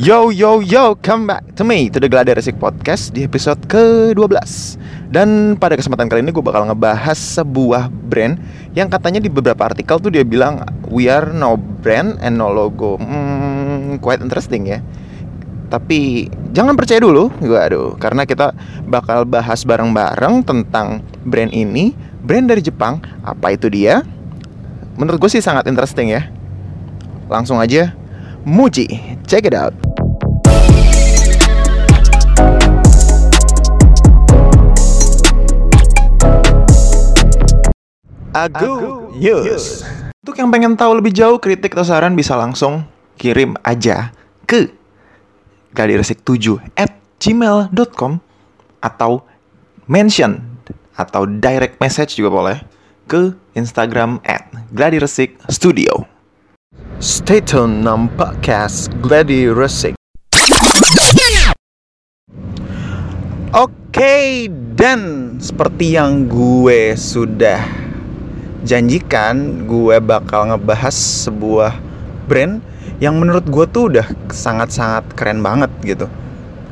Yo yo yo, come back to me. To the Gladiresik Podcast di episode ke-12 Dan pada kesempatan kali ini gue bakal ngebahas sebuah brand Yang katanya di beberapa artikel tuh dia bilang We are no brand and no logo. Hmm, Quite interesting ya. Tapi jangan percaya dulu. Waduh, karena kita bakal bahas bareng-bareng tentang brand ini Brand dari Jepang, apa itu dia? Menurut gue sih sangat interesting ya. Langsung aja. Muji, check it out Agu News. Untuk yang pengen tahu lebih jauh kritik atau saran bisa langsung kirim aja ke gladiresik7 at gmail.com atau mention atau direct message juga boleh ke Instagram at gladiresik studio. Stay tune nam podcast Gladiresik. Oke, dan seperti yang gue sudah janjikan gue bakal ngebahas sebuah brand yang menurut gue tuh udah sangat-sangat keren banget gitu.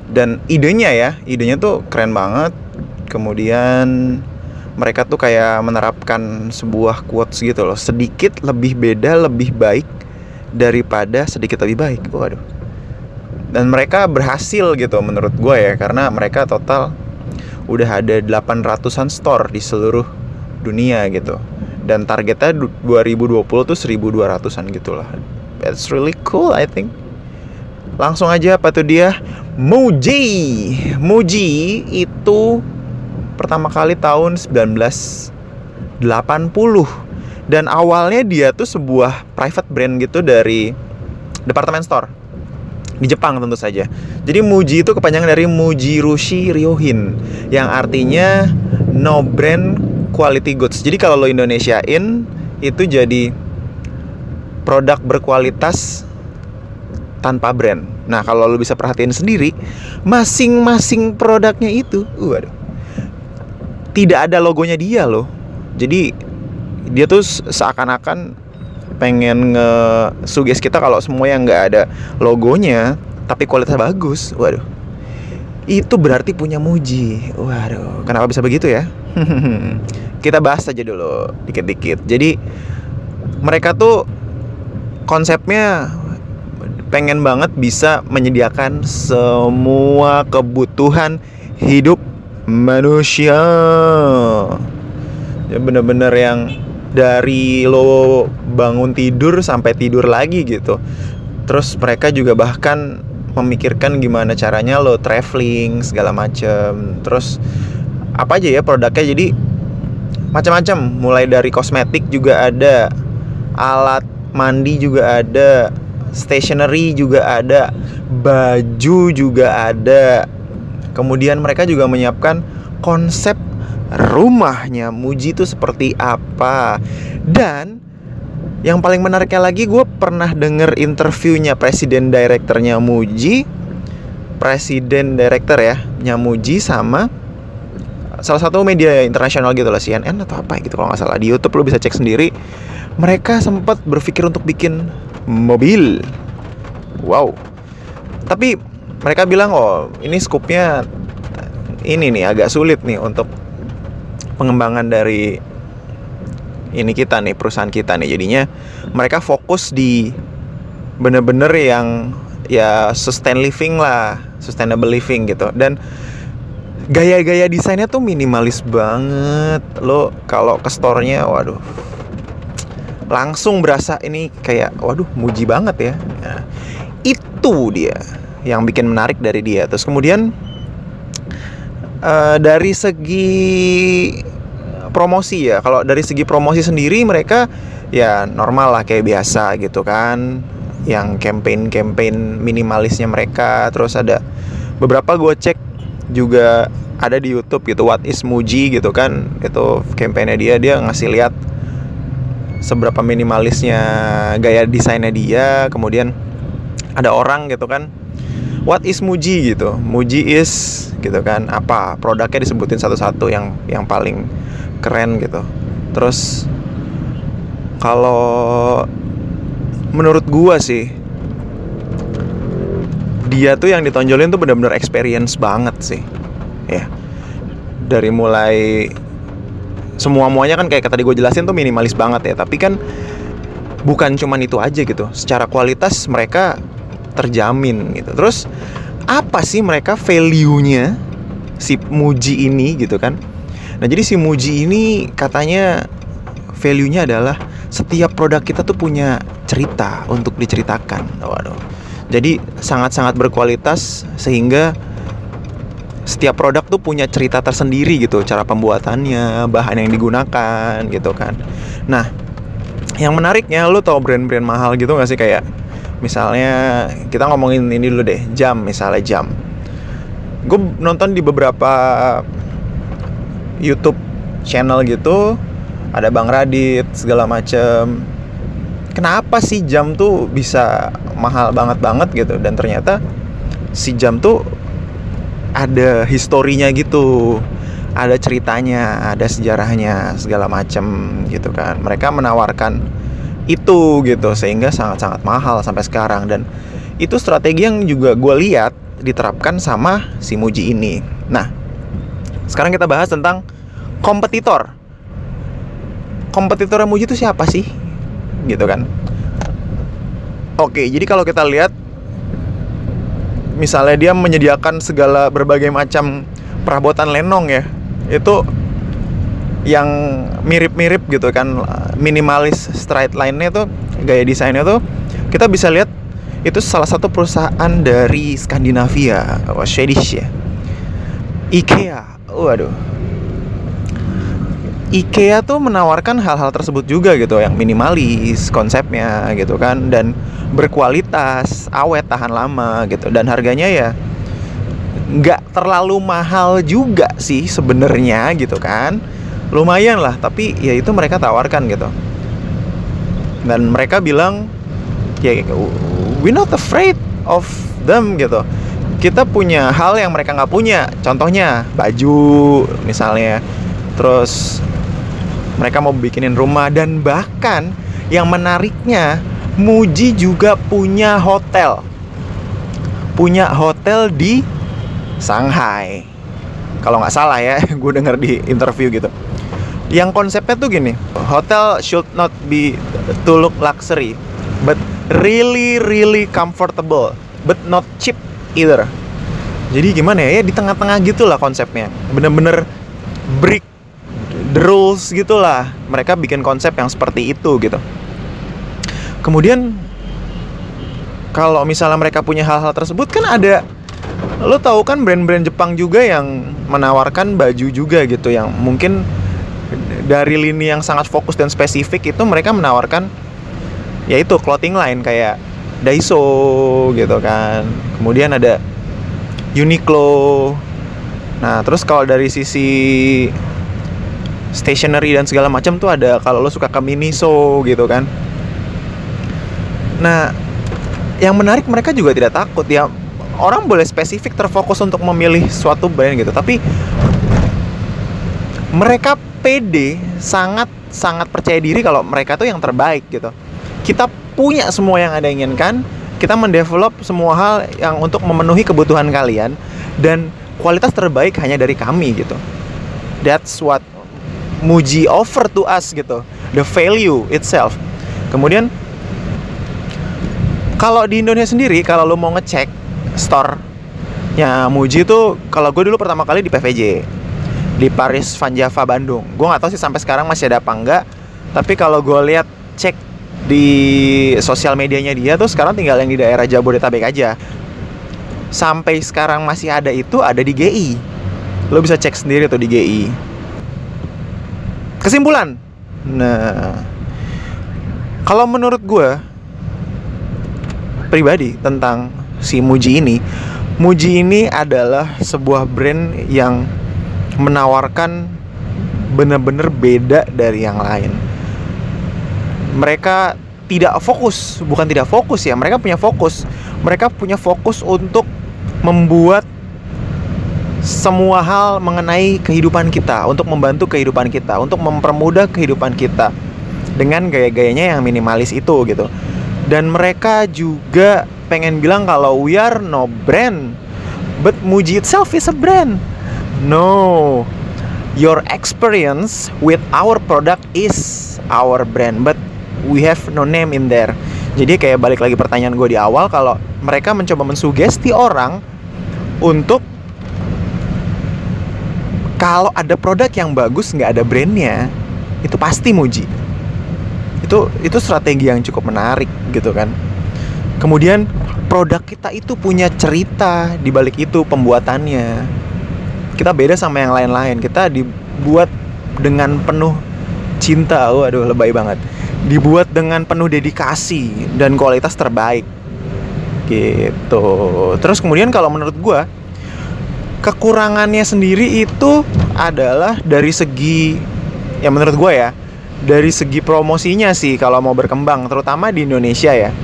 Dan idenya ya idenya tuh keren banget. Kemudian mereka tuh kayak menerapkan sebuah quotes gitu loh sedikit lebih beda lebih baik daripada sedikit lebih baik. Waduh dan mereka berhasil gitu menurut gue ya karena mereka total udah ada 800-an store di seluruh dunia gitu. Dan targetnya 2020 tuh 1200an gitu lah that's really cool I think. Langsung aja apa tuh dia? Muji! Muji itu pertama kali tahun 1980 dan awalnya dia tuh sebuah private brand gitu dari department store di Jepang tentu saja. Jadi Muji itu kepanjangan dari Muji Rushi Ryohin yang artinya no brand quality goods. Jadi kalau lo Indonesiain itu jadi produk berkualitas tanpa brand. Nah, kalau lo bisa perhatiin sendiri, masing-masing produknya itu, waduh. Tidak ada logonya dia loh. Jadi dia tuh seakan-akan pengen nge-suggest kita kalau semua yang nggak ada logonya tapi kualitasnya bagus. Waduh. Itu berarti punya Muji. Waduh, kenapa bisa begitu ya? kita bahas aja dulu dikit-dikit. Jadi mereka tuh konsepnya pengen banget bisa menyediakan semua kebutuhan hidup manusia. Ya bener-bener yang dari lo bangun tidur sampai tidur lagi gitu. Terus mereka juga bahkan memikirkan gimana caranya lo traveling segala macem. Terus apa aja ya produknya jadi macam-macam mulai dari kosmetik juga ada alat mandi juga ada stationery juga ada baju juga ada kemudian mereka juga menyiapkan konsep rumahnya Muji itu seperti apa. Dan yang paling menariknya lagi gue pernah denger interviewnya presiden direkturnya Muji presiden direktur ya Muji sama salah satu media internasional gitu lah CNN atau apa gitu kalau nggak salah. Di YouTube lo bisa cek sendiri. Mereka sempat berpikir untuk bikin mobil. Wow. Tapi mereka bilang oh ini skupnya ini nih agak sulit nih untuk pengembangan dari ini kita nih perusahaan kita nih. Jadinya mereka fokus di bener-bener yang ya sustain living lah sustainable living gitu. Dan gaya-gaya desainnya tuh minimalis banget. Lo kalau ke store-nya waduh langsung berasa ini kayak waduh muji banget ya. Nah, itu dia yang bikin menarik dari dia. Terus kemudian uh, dari segi promosi ya. Kalau dari segi promosi sendiri mereka ya normal lah kayak biasa gitu kan. Yang campaign-campaign minimalisnya mereka. Terus ada beberapa gue cek juga ada di YouTube gitu What is Muji gitu kan. Itu kampanye dia dia ngasih lihat seberapa minimalisnya gaya desainnya dia. Kemudian ada orang gitu kan What is Muji gitu. Muji is gitu kan apa produknya disebutin satu-satu yang yang paling keren gitu. Terus kalau menurut gua sih dia tuh yang ditonjolin tuh benar-benar experience banget sih. Ya. Dari mulai semua muanya kan kayak tadi gue jelasin tuh minimalis banget ya. Tapi kan bukan cuman itu aja gitu. Secara kualitas mereka terjamin gitu. Terus apa sih mereka value-nya si Muji ini gitu kan? Nah jadi si Muji ini katanya value-nya adalah setiap produk kita tuh punya cerita untuk diceritakan. Waduh. Jadi sangat-sangat berkualitas sehingga setiap produk tuh punya cerita tersendiri gitu, cara pembuatannya, bahan yang digunakan gitu kan. Nah, yang menariknya lu tau brand-brand mahal gitu gak sih? Kayak misalnya kita ngomongin ini dulu deh, jam misalnya jam. Gue nonton di beberapa YouTube channel gitu, ada Bang Radit segala macem. Kenapa sih jam tuh bisa mahal banget banget gitu? Dan ternyata si jam tuh ada historinya gitu. Ada ceritanya ada sejarahnya segala macam gitu kan. Mereka menawarkan itu gitu sehingga sangat-sangat mahal sampai sekarang. Dan itu strategi yang juga gue lihat diterapkan sama si Muji ini. Nah sekarang kita bahas tentang kompetitor. Kompetitor Muji itu siapa sih? Gitu kan. Oke jadi kalau kita lihat misalnya dia menyediakan segala berbagai macam perabotan lenong ya itu yang mirip-mirip gitu kan minimalis straight line-nya tuh gaya desainnya tuh kita bisa lihat itu salah satu perusahaan dari Skandinavia, oh, Swedish ya. IKEA, waduh, IKEA tuh menawarkan hal-hal tersebut juga gitu yang minimalis konsepnya gitu kan dan berkualitas awet tahan lama gitu. Dan harganya ya nggak terlalu mahal juga sih sebenarnya gitu kan lumayan lah tapi ya itu mereka tawarkan gitu. Dan mereka bilang ya we not afraid of them gitu. Kita punya hal yang mereka nggak punya. Contohnya baju misalnya. Terus mereka mau bikinin rumah. Dan bahkan yang menariknya Muji juga punya hotel. Punya hotel di Shanghai. Kalau nggak salah ya gue denger di interview gitu yang konsepnya tuh gini hotel should not be to look luxury but really really comfortable but not cheap either. Jadi gimana ya, ya di tengah-tengah gitu lah konsepnya. Bener-bener brick the rules gitulah. Mereka bikin konsep yang seperti itu gitu. Kemudian kalau misalnya mereka punya hal-hal tersebut kan ada lo tahu kan brand-brand Jepang juga yang menawarkan baju juga gitu yang mungkin dari lini yang sangat fokus dan spesifik itu mereka menawarkan yaitu clothing line kayak Daiso gitu kan. Kemudian ada Uniqlo. Nah terus kalau dari sisi stationery dan segala macam tuh ada kalau lo suka ke Miniso gitu kan. Nah yang menarik mereka juga tidak takut ya. Orang boleh spesifik terfokus untuk memilih suatu brand gitu tapi mereka pede sangat sangat percaya diri kalau mereka tuh yang terbaik gitu. Kita punya semua yang ada inginkan kita mendevelop semua hal yang untuk memenuhi kebutuhan kalian dan kualitas terbaik hanya dari kami gitu. That's what Muji offer to us gitu. The value itself. Kemudian kalau di Indonesia sendiri kalau lo mau ngecek store ya Muji itu kalau gue dulu pertama kali di PVJ di Paris Van Java Bandung. Gue nggak tahu sih sampai sekarang masih ada apa enggak tapi kalau gue lihat cek di sosial medianya dia tuh sekarang tinggal yang di daerah Jabodetabek aja. Sampai sekarang masih ada itu ada di GI lo bisa cek sendiri tuh di GI Kesimpulan. Nah, kalau menurut gue pribadi tentang si Muji ini, Muji ini adalah sebuah brand yang menawarkan benar-benar beda dari yang lain. Mereka tidak fokus, bukan tidak fokus ya, mereka punya fokus. Mereka punya fokus untuk membuat semua hal mengenai kehidupan kita, untuk membantu kehidupan kita, untuk mempermudah kehidupan kita dengan gaya-gayanya yang minimalis itu gitu. Dan mereka juga pengen bilang kalau we are no brand but Muji itself is a brand no. Your experience with our product is our brand but we have no name in there. Jadi kayak balik lagi pertanyaan gue di awal kalau mereka mencoba mensugesti orang untuk kalau ada produk yang bagus nggak ada brandnya itu pasti muji. Itu itu strategi yang cukup menarik gitu kan. Kemudian produk kita itu punya cerita di balik itu pembuatannya kita beda sama yang lain-lain. Kita dibuat dengan penuh cinta. Waduh lebay banget. Dibuat dengan penuh dedikasi dan kualitas terbaik. Gitu. Terus kemudian kalau menurut gue kekurangannya sendiri itu adalah dari segi ya menurut gue ya dari segi promosinya sih kalau mau berkembang terutama di Indonesia ya.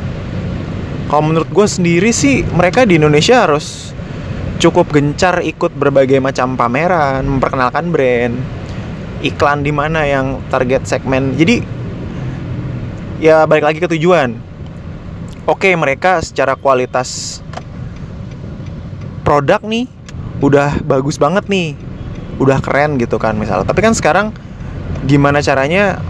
Kalau menurut gue sendiri sih mereka di Indonesia harus cukup gencar ikut berbagai macam pameran memperkenalkan brand. Iklan di mana yang target segmen. Jadi ya balik lagi ke tujuan. Oke mereka secara kualitas produk nih udah bagus banget nih. Udah keren gitu kan misalnya. Tapi kan sekarang gimana caranya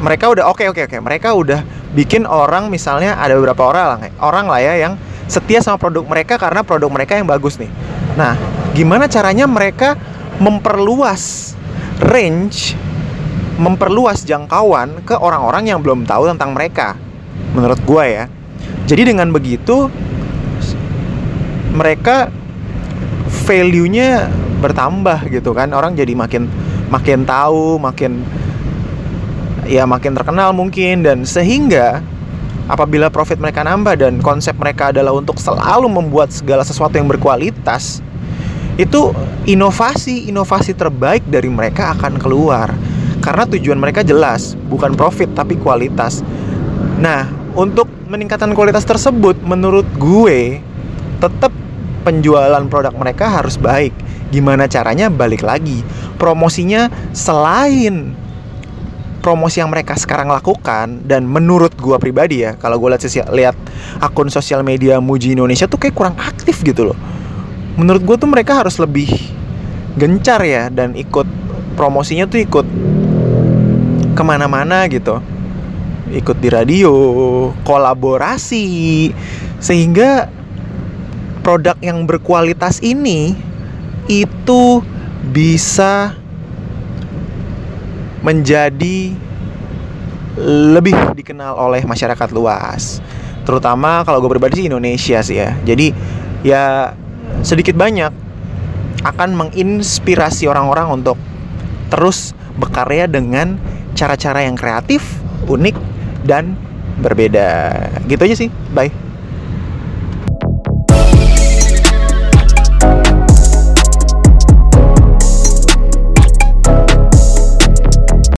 mereka udah oke okay, oke okay, oke. Okay. mereka udah bikin orang misalnya ada beberapa orang orang lah ya yang setia sama produk mereka karena produk mereka yang bagus nih. Nah gimana caranya mereka memperluas range memperluas jangkauan ke orang-orang yang belum tahu tentang mereka? Menurut gue ya. Jadi dengan begitu mereka value-nya bertambah gitu kan. Orang jadi makin makin tahu makin ya makin terkenal mungkin. Dan sehingga apabila profit mereka nambah dan konsep mereka adalah untuk selalu membuat segala sesuatu yang berkualitas itu inovasi inovasi terbaik dari mereka akan keluar karena tujuan mereka jelas bukan profit tapi kualitas nah untuk meningkatkan kualitas tersebut menurut gue tetap penjualan produk mereka harus baik. Gimana caranya? Balik lagi. Promosinya selain promosi yang mereka sekarang lakukan dan menurut gua pribadi ya, kalau gua lihat lihat akun sosial media Muji Indonesia tuh kayak kurang aktif gitu loh. Menurut gua tuh mereka harus lebih gencar ya dan ikut promosinya tuh ikut ke mana-mana gitu ikut di radio kolaborasi sehingga produk yang berkualitas ini itu bisa menjadi lebih dikenal oleh masyarakat luas terutama kalau gue pribadi sih Indonesia sih ya jadi ya sedikit banyak akan menginspirasi orang-orang untuk terus berkarya dengan cara-cara yang kreatif, unik, dan berbeda. Gitu aja sih. Bye.